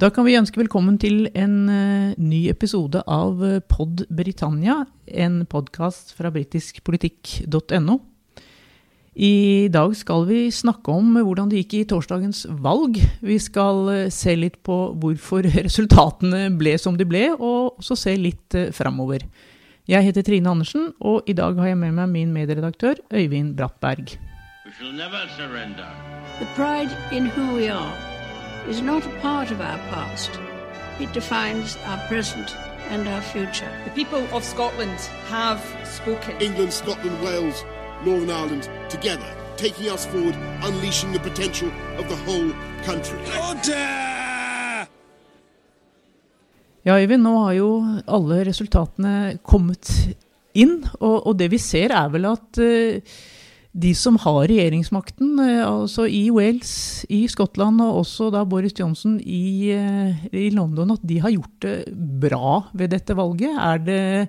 Da kan vi ønske velkommen til en uh, ny episode av eh, Pod Britannia, en podkast fra britiskpolitikk.no. I dag skal vi snakke om hvordan det gikk i torsdagens valg. Vi skal uh, se litt på hvorfor resultatene ble som de ble, og også se litt framover. Jeg heter Trine Andersen, og i dag har jeg med meg min medredaktør Øyvind Brattberg. We shall never surrender. The pride in who we are is not a part of our past. It defines our present and our future. The people of Scotland have spoken. England, Scotland, Wales, Northern Ireland, together, taking us forward, unleashing the potential of the whole country. Ja, Øyvind, nå har jo alle resultatene kommet inn, og, og det vi ser er vel at uh, de som har regjeringsmakten, eh, altså i Wales, i Skottland og også da Boris Johnson i, eh, i, London, at de har gjort det bra ved dette valget? Er det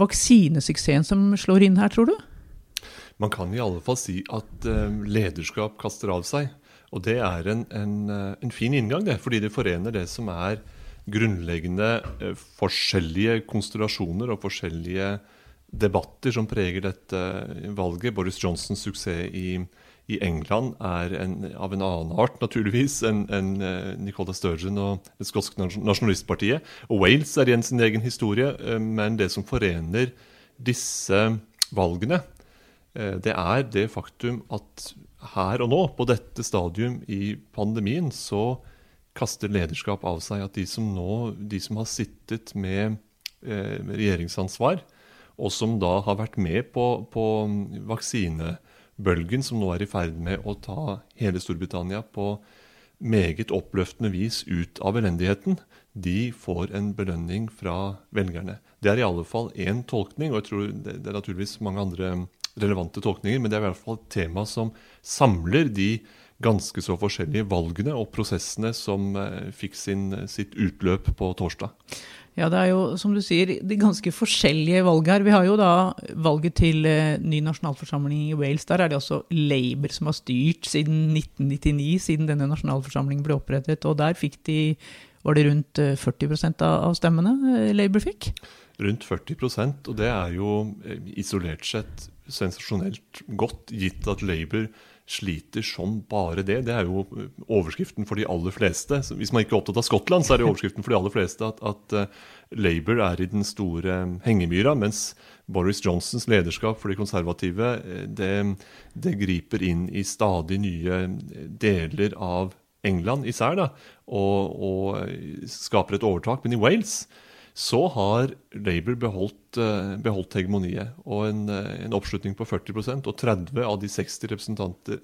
vaksinesuksessen som slår inn her, tror du? Man kan i alle fall si at eh, lederskap kaster av seg. Og det er en, en, en fin inngang, det, fordi det forener det som er grunnleggende forskjellige konstellasjoner og forskjellige debatter som preger dette valget. Boris Johnsons suksess i, i England er en, av en annen art, naturligvis, enn en, uh, Nicola Sturgeon og det skotske nasjonalistpartiet. Og Wales er igjen sin egen historie, uh, men det som forener disse valgene, uh, det er det faktum at her og nå, på dette stadium i pandemien, så kaster lederskap av seg at de som nå, de som har sittet med regjeringsansvar, og som da har vært med på, på vaksinebølgen som nå er i ferd med å ta hele Storbritannia på meget oppløftende vis ut av elendigheten, de får en belønning fra velgerne. Det er i alle fall én tolkning, og jeg tror det, er naturligvis mange andre relevante tolkninger, men det er i hvert fall et tema som samler de ganske så forskjellige valgene og prosessene som eh, fikk sin, sitt utløp på torsdag. Ja, det er jo, som du sier, de ganske forskjellige valg her. Vi har jo da valget til eh, ny nasjonalforsamling i Wales. Der er det også Labour som har styrt siden 1999, siden denne nasjonalforsamlingen ble opprettet. Og der fikk de Var det rundt 40 eh, av stemmene Labour fikk? Rundt 40% og det er jo eh, isolert sett sensasjonelt godt, gitt at Labour sliter som bare det. Det er jo overskriften for de aller fleste. Hvis man ikke er opptatt av Skottland, så er det overskriften for de aller fleste at, at uh, Labour er i den store hengemyra, mens Boris Johnsons lederskap for de konservative eh, det, det griper inn i stadig nye deler av England især, da, og, og skaper et overtak. Men i Wales så har Labour beholdt, eh, beholdt hegemoniet. Og en, eh, en, oppslutning på 40% og 30 av de 60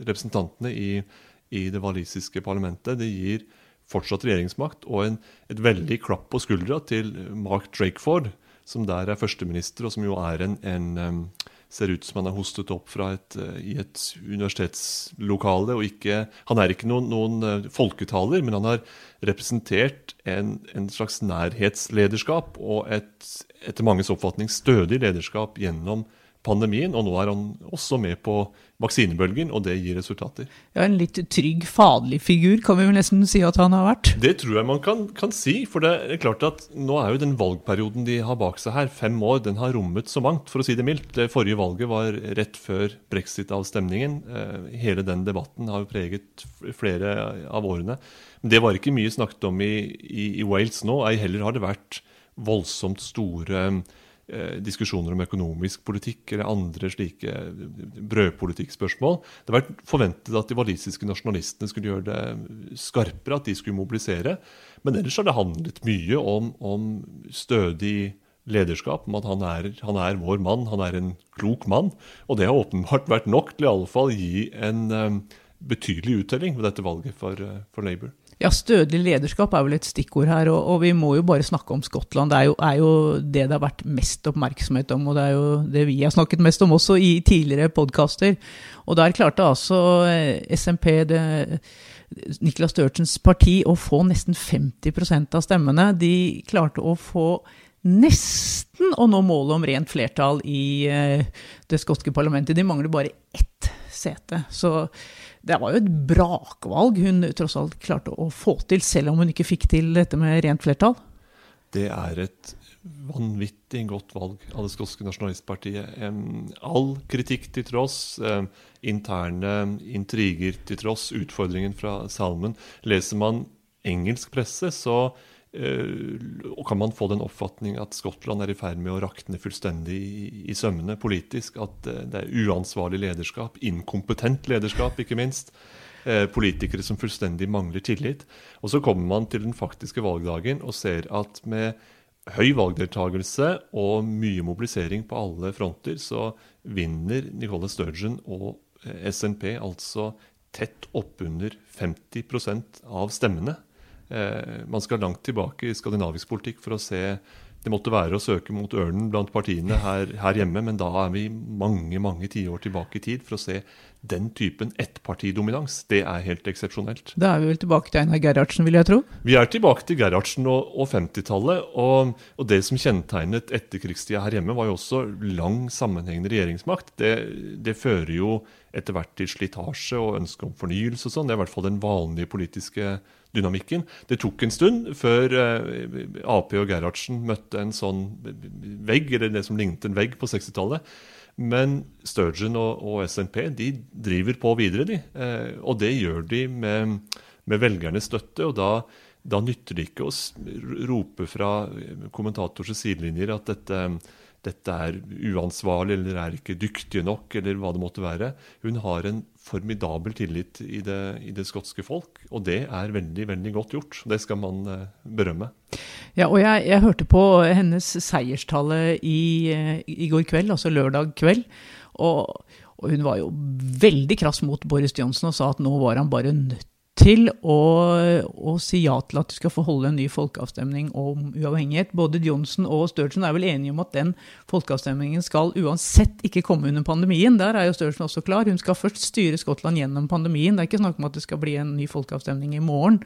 representantene i, i, det walisiske parlamentet. Det gir fortsatt regjeringsmakt og en, et veldig klapp på skuldra til Mark Drakeford, som der er førsteminister, og som jo er en, en ser ut som han er hostet opp et, uh, i et universitetslokale. og ikke, Han er ikke noen, noen uh, folketaler, men han har representert en, en slags nærhetslederskap og et etter manges oppfatning stødig lederskap gjennom pandemien, og nå er han også med på vaksinebølgen, og det gir resultater. Ja, En litt trygg, faderlig figur, kan vi vel nesten si at han har vært? Det tror jeg man kan, kan, si. For det er klart at nå er jo den valgperioden de har bak seg her, fem år, den har rommet så mangt, for å si det mildt. Det forrige valget var rett før brexit-avstemningen. Eh, hele den debatten har jo preget flere av årene. Men det var ikke mye snakket om i, i, i Wales nå. Ei heller har det vært voldsomt store diskusjoner om økonomisk politikk eller andre slike brødpolitikkspørsmål. Det har vært forventet at de walisiske nasjonalistene skulle gjøre det skarpere, at de skulle mobilisere. Men ellers har det handlet mye om, om stødig lederskap, om at han er, han er, vår mann, han er en klok mann. Og det har åpenbart vært nok til i alle fall gi en um, betydelig uttelling ved dette valget for, for Labour. Ja, Stødelig lederskap er vel et stikkord her, og, og, vi må jo bare snakke om Skottland. Det er jo, er jo, det det har vært mest oppmerksomhet om, og det er jo det vi har snakket mest om også i tidligere podkaster. Og der klarte altså eh, SMP, det, Niklas Sturgeons parti, å få nesten 50% av stemmene. De klarte å få nesten å nå målet om rent flertall i uh, det skotske parlamentet. De mangler bare ett sete. Så det var jo et brakvalg hun tross alt klarte å få til, selv om hun ikke fikk til dette med rent flertall. Det er et vanvittig godt valg av det skotske nasjonalistpartiet. all kritikk til tross, interne intriger til tross, utfordringen fra Salmen. Leser man engelsk presse, så uh, kan man få den oppfatning at Skottland er i ferd med å rakne fullstendig i, sømmene politisk. At uh, det er uansvarlig lederskap, inkompetent lederskap, ikke minst. Uh, politikere som fullstendig mangler tillit. Og så kommer man til den faktiske valgdagen og ser at med høy valgdeltakelse og mye mobilisering på alle fronter, så vinner Nicola Sturgeon og SNP altså tett oppunder 50% av stemmene. Eh, man skal langt tilbake i skandinavisk politikk for å se Det måtte være å søke mot ørnen blant partiene her, her hjemme, men da er vi mange mange tiår tilbake i tid for å se den typen ettpartidominans. Det er helt eksepsjonelt. Da er vi vel tilbake til Einar Gerhardsen, vil jeg tro? Vi er tilbake til Gerhardsen og, og 50-tallet. Og, og, det som kjennetegnet etterkrigstida her hjemme, var jo også lang sammenhengende regjeringsmakt. Det, det fører jo etter hvert til slitasje og ønske om fornyelse og sånn. Det er i hvert fall den vanlige politiske dynamikken. Det tok en stund før eh, Ap og Gerhardsen møtte en sånn vegg, eller det som lignet en vegg på 60-tallet. Men Sturgeon og, og, SNP de driver på videre, de. Eh, og det gjør de med, med velgernes støtte. og da, da nytter det ikke å rope fra kommentators sidelinjer at dette dette er uansvarlig eller er ikke dyktige nok, eller hva det måtte være. Hun har en formidabel tillit i det, i det skotske folk, og det er veldig veldig godt gjort. Det skal man eh, berømme. Ja, og jeg, jeg hørte på hennes seierstale i, eh, i, går kveld, altså lørdag kveld. og, og hun var jo veldig krass mot Boris Johnsen og sa at nå var han bare nødt til å, å, si ja til at du skal få holde en ny folkeavstemning om uavhengighet. Både Johnson og Sturgeon er vel enige om at den folkeavstemningen skal uansett ikke komme under pandemien. Der er jo Sturgeon også klar. Hun skal først styre Skottland gjennom pandemien. Det er ikke snakk om at det skal bli en ny folkeavstemning i morgen.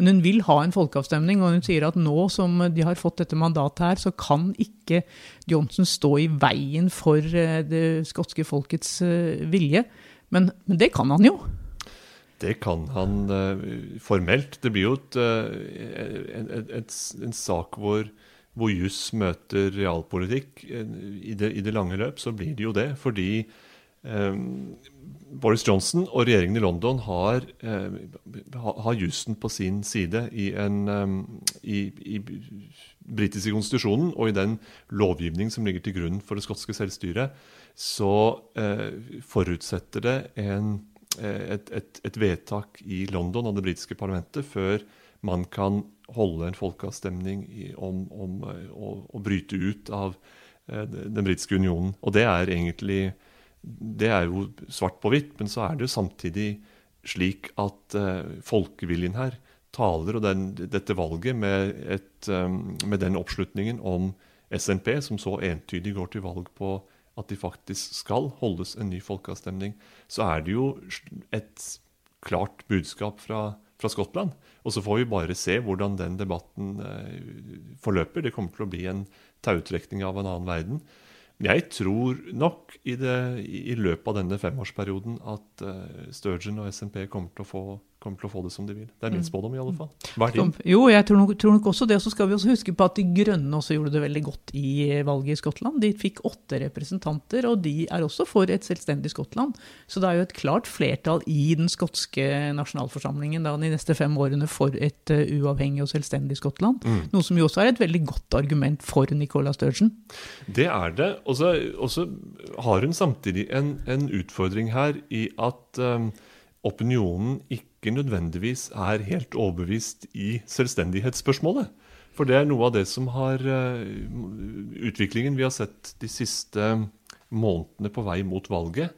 Men hun vil ha en folkeavstemning, og hun sier at nå som de har fått dette mandatet her, så kan ikke Johnson stå i veien for eh, det skotske folkets eh, vilje. Men, men det kan han jo. Det kan han uh, formelt. Det blir jo et, uh, en, et, en, sak hvor, hvor juss møter realpolitikk. I det, I det, lange løp så blir det jo det. Fordi um, Boris Johnson og regjeringen i London har, uh, har jussen på sin side i, en, um, i, i britiske konstitusjonen og i den lovgivning som ligger til grunn for det skotske selvstyret, så forutsetter det en Eh, et, et, et, vedtak i London av det britiske parlamentet før man kan holde en folkeavstemning om, om eh, å, å, bryte ut av eh, den britiske unionen. Og det er egentlig Det er jo svart på hvitt, men så er det jo samtidig slik at folkeviljen her taler, og den, dette valget med, et, med den oppslutningen om SNP, som så entydig går til valg på at de faktisk skal holdes en ny folkeavstemning, så er det jo et klart budskap fra, fra Skottland. Og så får vi bare se hvordan den debatten eh, forløper. Det kommer til å bli en tautrekning av en annen verden. Jeg tror nok i, det, i løpet av denne femårsperioden at eh, Sturgeon og SMP kommer til, å få, kommer til, å få, det som de vil. Det er min mm. spådom, i alle fall. Hva er din? Jo, jeg tror nok, tror nok også det. Og så skal vi også huske på at De Grønne også gjorde det veldig godt i valget i Skottland. De fikk åtte representanter, og de er også for et selvstendig Skottland. Så det er jo et klart flertall i den skotske nasjonalforsamlingen da, de neste fem årene for et uh, uavhengig og selvstendig Skottland. Mm. Noe som jo også er et veldig godt argument for Nicola Sturgeon. Det er det. Og så har hun samtidig en, en, utfordring her i at um, opinionen ikke nødvendigvis er helt overbevist i selvstendighetsspørsmålet. For det er noe av det som har uh, Utviklingen vi har sett de siste månedene på vei mot valget,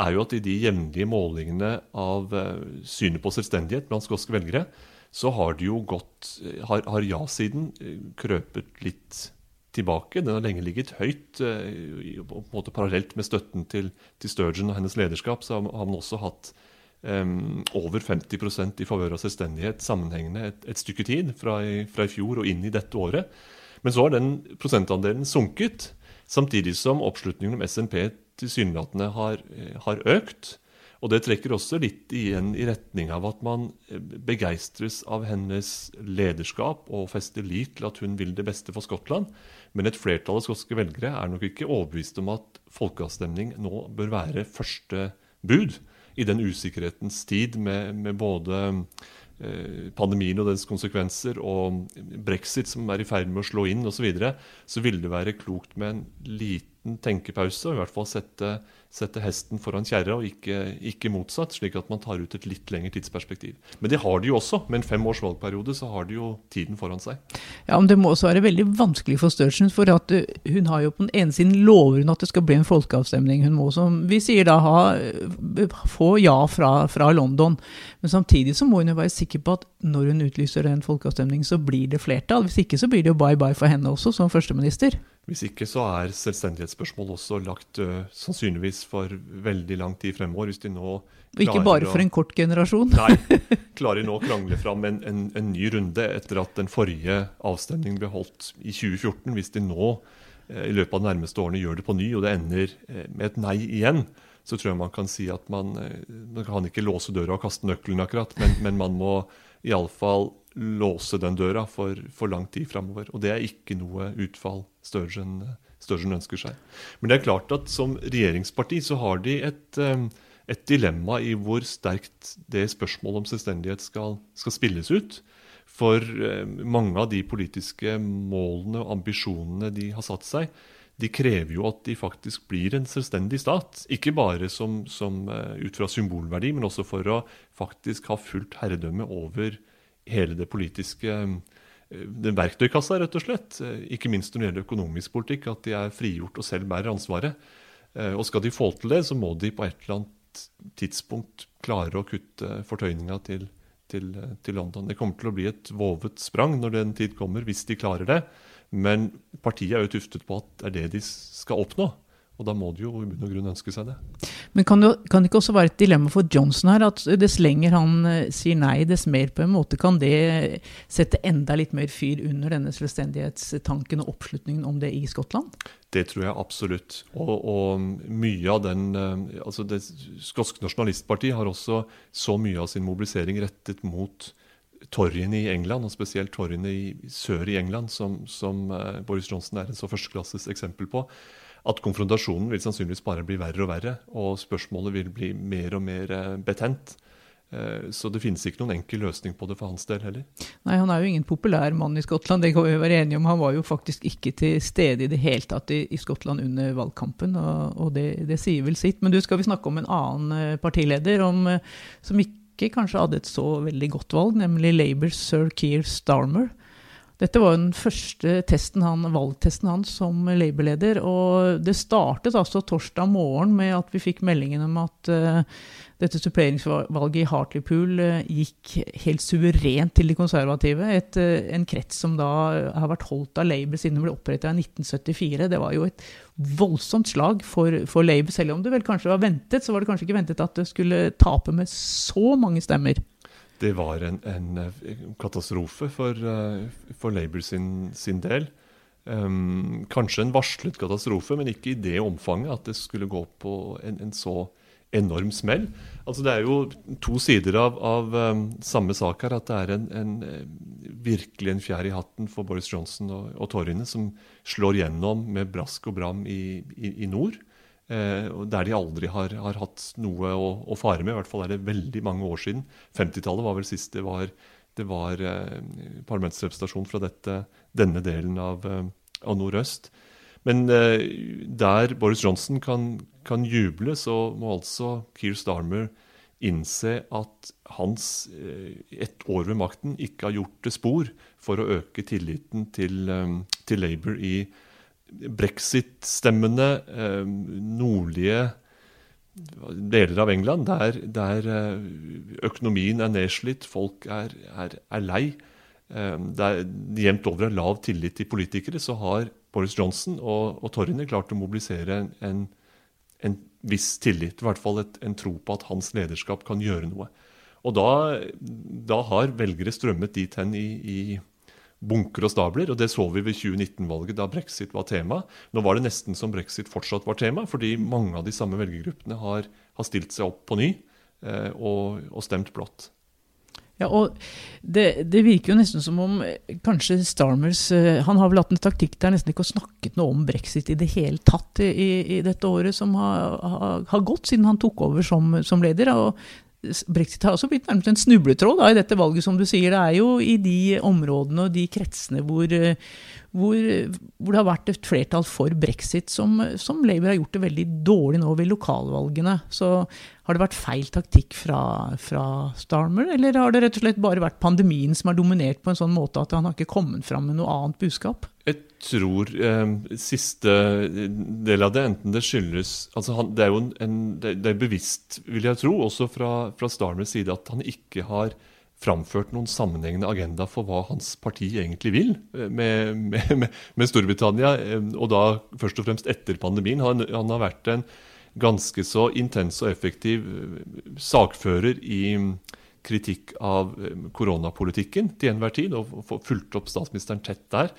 er jo at i de jevnlige målingene av uh, synet på selvstendighet blant skotske velgere, så har det jo gått Har, har ja-siden krøpet litt tilbake. Den har lenge ligget høyt. Eh, på en måte Parallelt med støtten til, til Sturgeon og hennes lederskap, så har man også hatt um, over 50% i favør av selvstendighet sammenhengende et, et stykke tid, fra i, fra i, fjor og inn i dette året. Men så har den prosentandelen sunket, samtidig som oppslutningen om SNP tilsynelatende har, har økt. Og det trekker også litt igjen i retning av at man eh, begeistres av hennes lederskap og fester lit til at hun vil det beste for Skottland. Men et flertall av skotske velgere er nok ikke overbevist om at folkeavstemning nå bør være første bud i den usikkerhetens tid med, med både eh, pandemien og dens konsekvenser og brexit som er i ferd med å slå inn osv., så, videre, så ville det være klokt med en liten tenkepause, og i hvert fall sette sette hesten foran kjerra, og ikke, ikke, motsatt, slik at man tar ut et litt lengre tidsperspektiv. Men det har de jo også. Med en fem års valgperiode så har de jo tiden foran seg. Ja, men Det må også være veldig vanskelig for Sturgeon, for at uh, hun har jo på den ene siden lover hun at det skal bli en folkeavstemning. Hun må, som vi sier da, ha, få ja fra, fra London. Men samtidig så må hun jo være sikker på at når hun utlyser en folkeavstemning, så blir det flertall. Hvis ikke så blir det jo bye bye for henne også, som førsteminister. Hvis ikke så er selvstendighetsspørsmål også lagt uh, sannsynligvis for veldig lang tid fremover. Hvis de nå og ikke bare for en kort generasjon? nei, klarer nå å krangle fram en, en, en, ny runde etter at den forrige avstemningen ble holdt i 2014. Hvis de nå uh, i løpet av de nærmeste årene gjør det på ny, og det ender uh, med et nei igjen, så tror jeg man kan si at man, man kan ikke låse døra og kaste nøkkelen, akkurat, men, men man må iallfall låse den døra for, for lang tid framover. Og det er ikke noe utfall Sturgeon, Sturgeon ønsker seg. Men det er klart at som regjeringsparti så har de et, eh, et dilemma i hvor sterkt det spørsmålet om selvstendighet skal, skal spilles ut. For eh, mange av de politiske målene og ambisjonene de har satt seg, de krever jo at de faktisk blir en selvstendig stat. Ikke bare som, som, eh, ut fra symbolverdi, men også for å faktisk ha fullt herredømme over hele det politiske eh, den verktøykassa, rett og slett. Eh, ikke minst når det gjelder økonomisk politikk, at de er frigjort og selv bærer ansvaret. Eh, og skal de få til det, så må de på et eller annet tidspunkt klare å kutte fortøyninga til, til, til London. Det kommer til å bli et vovet sprang når den tid kommer, hvis de klarer det. Men partiet er jo tuftet på at det er det de skal oppnå. Og da må de jo i bunn og grunn ønske seg det. Men kan det, kan det, ikke også være et dilemma for Johnson her, at dess lenger han eh, sier nei, dess mer på en måte kan det sette enda litt mer fyr under denne selvstendighetstanken og oppslutningen om det i Skottland? Det tror jeg absolutt. Og, og mye av den eh, altså Det skotske nasjonalistpartiet har også så mye av sin mobilisering rettet mot torgene i England, og spesielt torgene i sør i England, som, som uh, Boris Johnson er en så førsteklasses eksempel på at konfrontasjonen vil sannsynligvis bare bli verre og verre, og spørsmålet vil bli mer og mer eh, betent. Eh, så det finnes ikke noen enkel løsning på det for hans del heller. Nei, Han er jo ingen populær mann i Skottland, det kan vi være enige om. Han var jo faktisk ikke til stede i det hele tatt i, i Skottland under valgkampen, og, og det, det, sier vel sitt. Men du skal vi snakke om en annen eh, partileder om, som ikke kanskje hadde et så veldig godt valg, nemlig Labours sir Keir Starmer. Dette var den første testen han, valgtesten hans som Labour-leder. Og det startet altså torsdag morgen med at vi fikk meldingen om at uh, dette suppleringsvalget i Hartlepool uh, gikk helt suverent til de konservative. Et, uh, en krets som da har vært holdt av Labour siden den ble opprettet i 1974. Det var jo et voldsomt slag for, for Labour. Selv om det vel kanskje var ventet, så var det kanskje ikke ventet at det skulle tape med så mange stemmer det var en, en katastrofe for, eh, for Labour sin, sin del. Um, kanskje en varslet katastrofe, men ikke i det omfanget at det skulle gå på en, en så enorm smell. Altså Det er jo to sider av, av um, samme sak her. At det er en, en, eh, virkelig en fjær i hatten for Boris Johnson og, og Toryene, som slår gjennom med brask og bram i, i, i nord. Eh, der de aldri har, har hatt noe å, å, fare med. I hvert fall er det veldig mange år siden. 50-tallet var vel sist det var, det var eh, parlamentsrepresentasjon fra dette, denne delen av, eh, av nordøst. Men eh, der Boris Johnson kan, kan, juble, så må altså Keir Starmer innse at hans eh, ett år ved makten ikke har gjort det spor for å øke tilliten til, eh, til Labour i brexit-stemmende eh, nordlige deler av England, der, der eh, økonomien er nedslitt, folk er, er, er lei, der det er jevnt over er lav tillit til politikere, så har Boris Johnson og, og Torrine klart å mobilisere en, en, viss tillit, i hvert fall et, en tro på at hans lederskap kan gjøre noe. Og da, da har velgere strømmet dit hen i, i bunker og stabler. og Det så vi ved 2019-valget, da brexit var tema. Nå var det nesten som brexit fortsatt var tema, fordi mange av de samme velgergruppene har, har stilt seg opp på ny. eh, og, og stemt blått. Ja, og det, det, virker jo nesten som om eh, kanskje Starmers uh, Han har vel hatt en taktikk der nesten ikke har snakket noe om brexit i det hele tatt i, i dette året som har, har, har, gått, siden han tok over som, som leder. Og Brexit har også blitt nærmest en snubletråd da, i dette valget, som du sier. Det er jo i de områdene og de kretsene hvor, uh, hvor, hvor, det har vært et flertall for brexit, som, som, Labour har gjort det veldig dårlig nå ved lokalvalgene. Så har det vært feil taktikk fra, fra, Starmer, eller har det rett og slett bare vært pandemien som har dominert på en sånn måte at han har ikke kommet fram med noe annet budskap? Jeg tror eh, siste del av det, enten det skyldes altså han, Det er jo en, det, er bevisst, vil jeg tro, også fra, fra Starmers side, at han ikke har framført noen sammenhengende agenda for hva hans parti egentlig vil eh, med, med, med Storbritannia, eh, og da først og fremst etter pandemien. Han, han, har vært en ganske så intens og effektiv eh, sakfører i kritikk av koronapolitikken til enhver tid, og fulgt opp statsministeren tett der.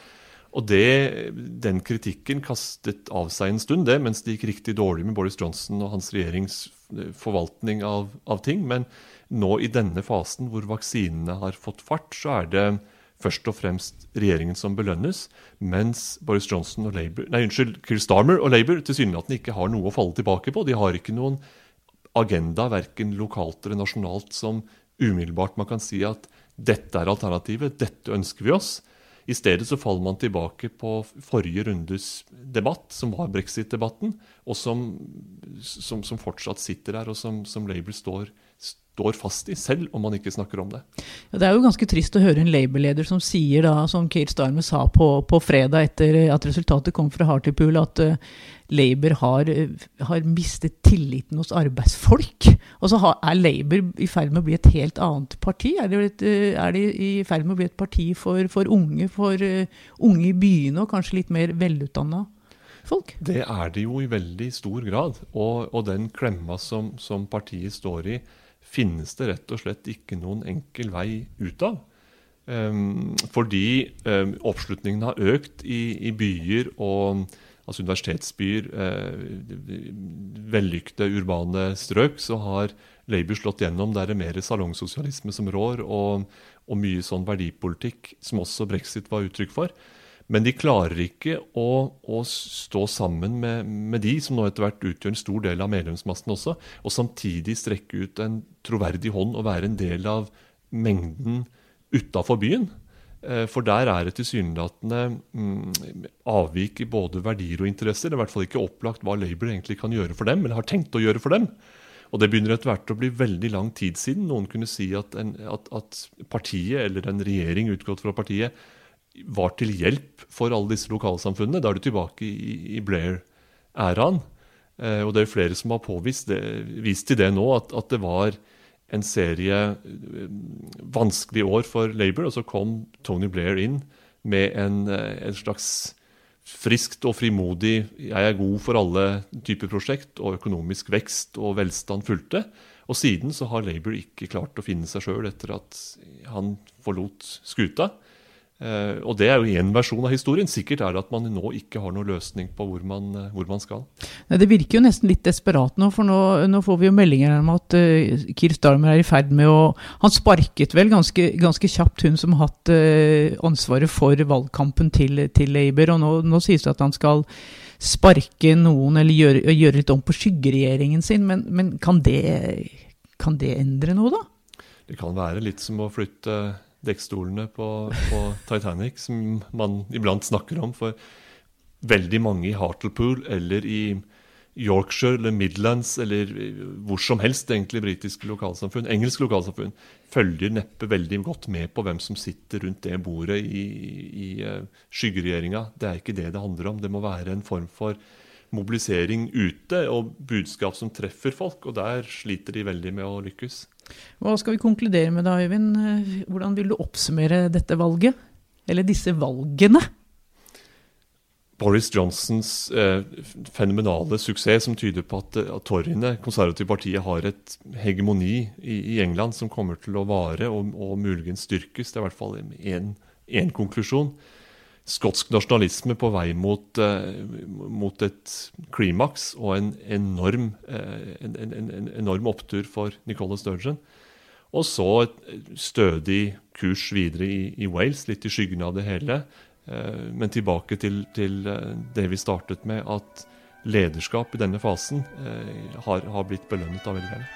Og det, Den kritikken kastet av seg en stund, det, mens det gikk riktig dårlig med Boris Johnson og hans regjerings forvaltning av, av ting. Men nå i denne fasen hvor vaksinene har fått fart, så er det først og fremst regjeringen som belønnes, mens Boris Johnson og Labour, nei, unnskyld, Chris Starmer og Labour tilsynelatende ikke har noe å falle tilbake på. De har ikke noen agenda, verken lokalt eller nasjonalt, som umiddelbart man kan si at dette er alternativet, dette ønsker vi oss. I stedet så faller man tilbake på forrige rundes debatt, som var brexit-debatten, og som, som, som, fortsatt sitter der, og som, som Labour står står fast i, selv om man ikke snakker om det. Ja, det er jo ganske trist å høre en Labour-leder som sier, da, som Keir Starmer sa på, på, fredag etter at resultatet kom fra Hartipool, at uh, Labour har, uh, har, mistet tilliten hos arbeidsfolk. Og så har, er Labour i ferd med å bli et helt annet parti? Er de, uh, er de i ferd med å bli et parti for, for unge, for unge i byene, og kanskje litt mer velutdanna? Folk. Det er det jo i veldig stor grad. Og, og den klemma som, som partiet står i, finnes det rett og slett ikke noen enkel vei ut av. Um, fordi um, oppslutningen har økt i, byer og altså universitetsbyer, uh, vellykkede urbane strøk, så har Labour slått gjennom. Der er det mer salongsosialisme som rår, og, og mye sånn verdipolitikk, som også brexit var uttrykk for. Men de klarer ikke å, å stå sammen med, med, de som nå etter hvert utgjør en stor del av medlemsmassen også, og samtidig strekke ut en troverdig hånd og være en del av mengden utafor byen. Eh, for der er det tilsynelatende mm, avvik i både verdier og interesser. Det er i hvert fall ikke opplagt hva Labour egentlig kan gjøre for dem, eller har tenkt å gjøre for dem. Og det begynner etter hvert å bli veldig lang tid siden noen kunne si at, en, at, at partiet, eller en regjering utgått fra partiet, var til hjelp for alle disse lokalsamfunnene. Da er du tilbake i, Blair-æraen. Eh, og det er flere som har påvist det, vist til det nå, at, at, det var en serie eh, vanskelige år for Labour. Og så kom Tony Blair inn med en, eh, en slags friskt og frimodig 'jeg er god for alle'-type prosjekt, og økonomisk vekst og velstand fulgte. Og siden så har Labour ikke klart å finne seg sjøl etter at han forlot skuta. Uh, og Det er jo én versjon av historien. Sikkert er det at man nå ikke har noen løsning på hvor man, uh, hvor man skal. Nei, det virker jo nesten litt desperat nå, for nå, nå får vi jo meldinger om at uh, Keir Starmer er i ferd med å Han sparket vel ganske, ganske kjapt hun som har hatt ansvaret for valgkampen til, til Labour, og nå, nå sies det at han skal sparke noen eller gjøre, gjøre litt om på skyggeregjeringen sin, men, men kan, det, kan det endre noe, da? Det kan være litt som å flytte dekkstolene på, på, Titanic, som man iblant snakker om. For veldig mange i Hartlepool eller i Yorkshire eller Midlands eller hvor som helst egentlig britiske lokalsamfunn, engelske lokalsamfunn, følger neppe veldig godt med på hvem som sitter rundt det bordet i, i uh, skyggeregjeringa. Det er ikke det det handler om. Det må være en form for mobilisering ute og budskap som treffer folk, og der sliter de veldig med å lykkes. Hva skal vi konkludere med da, Øyvind? Hvordan vil du oppsummere dette valget? Eller disse valgene? Boris Johnsons eh, fenomenale suksess som tyder på at, at Torryene, konservative partiet, har et hegemoni i, i, England som kommer til å vare og, og muligens styrkes. Det er i hvert fall én konklusjon. Skotsk nasjonalisme på vei mot, mot et klimaks og en enorm, en, en, en enorm opptur for Nicola Sturgeon. Og så et stødig kurs videre i, i Wales, litt i skyggen av det hele. Men tilbake til, til det vi startet med, at lederskap i denne fasen eh, har, har, blitt belønnet av velgerne.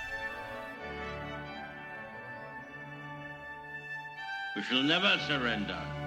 We shall never surrender.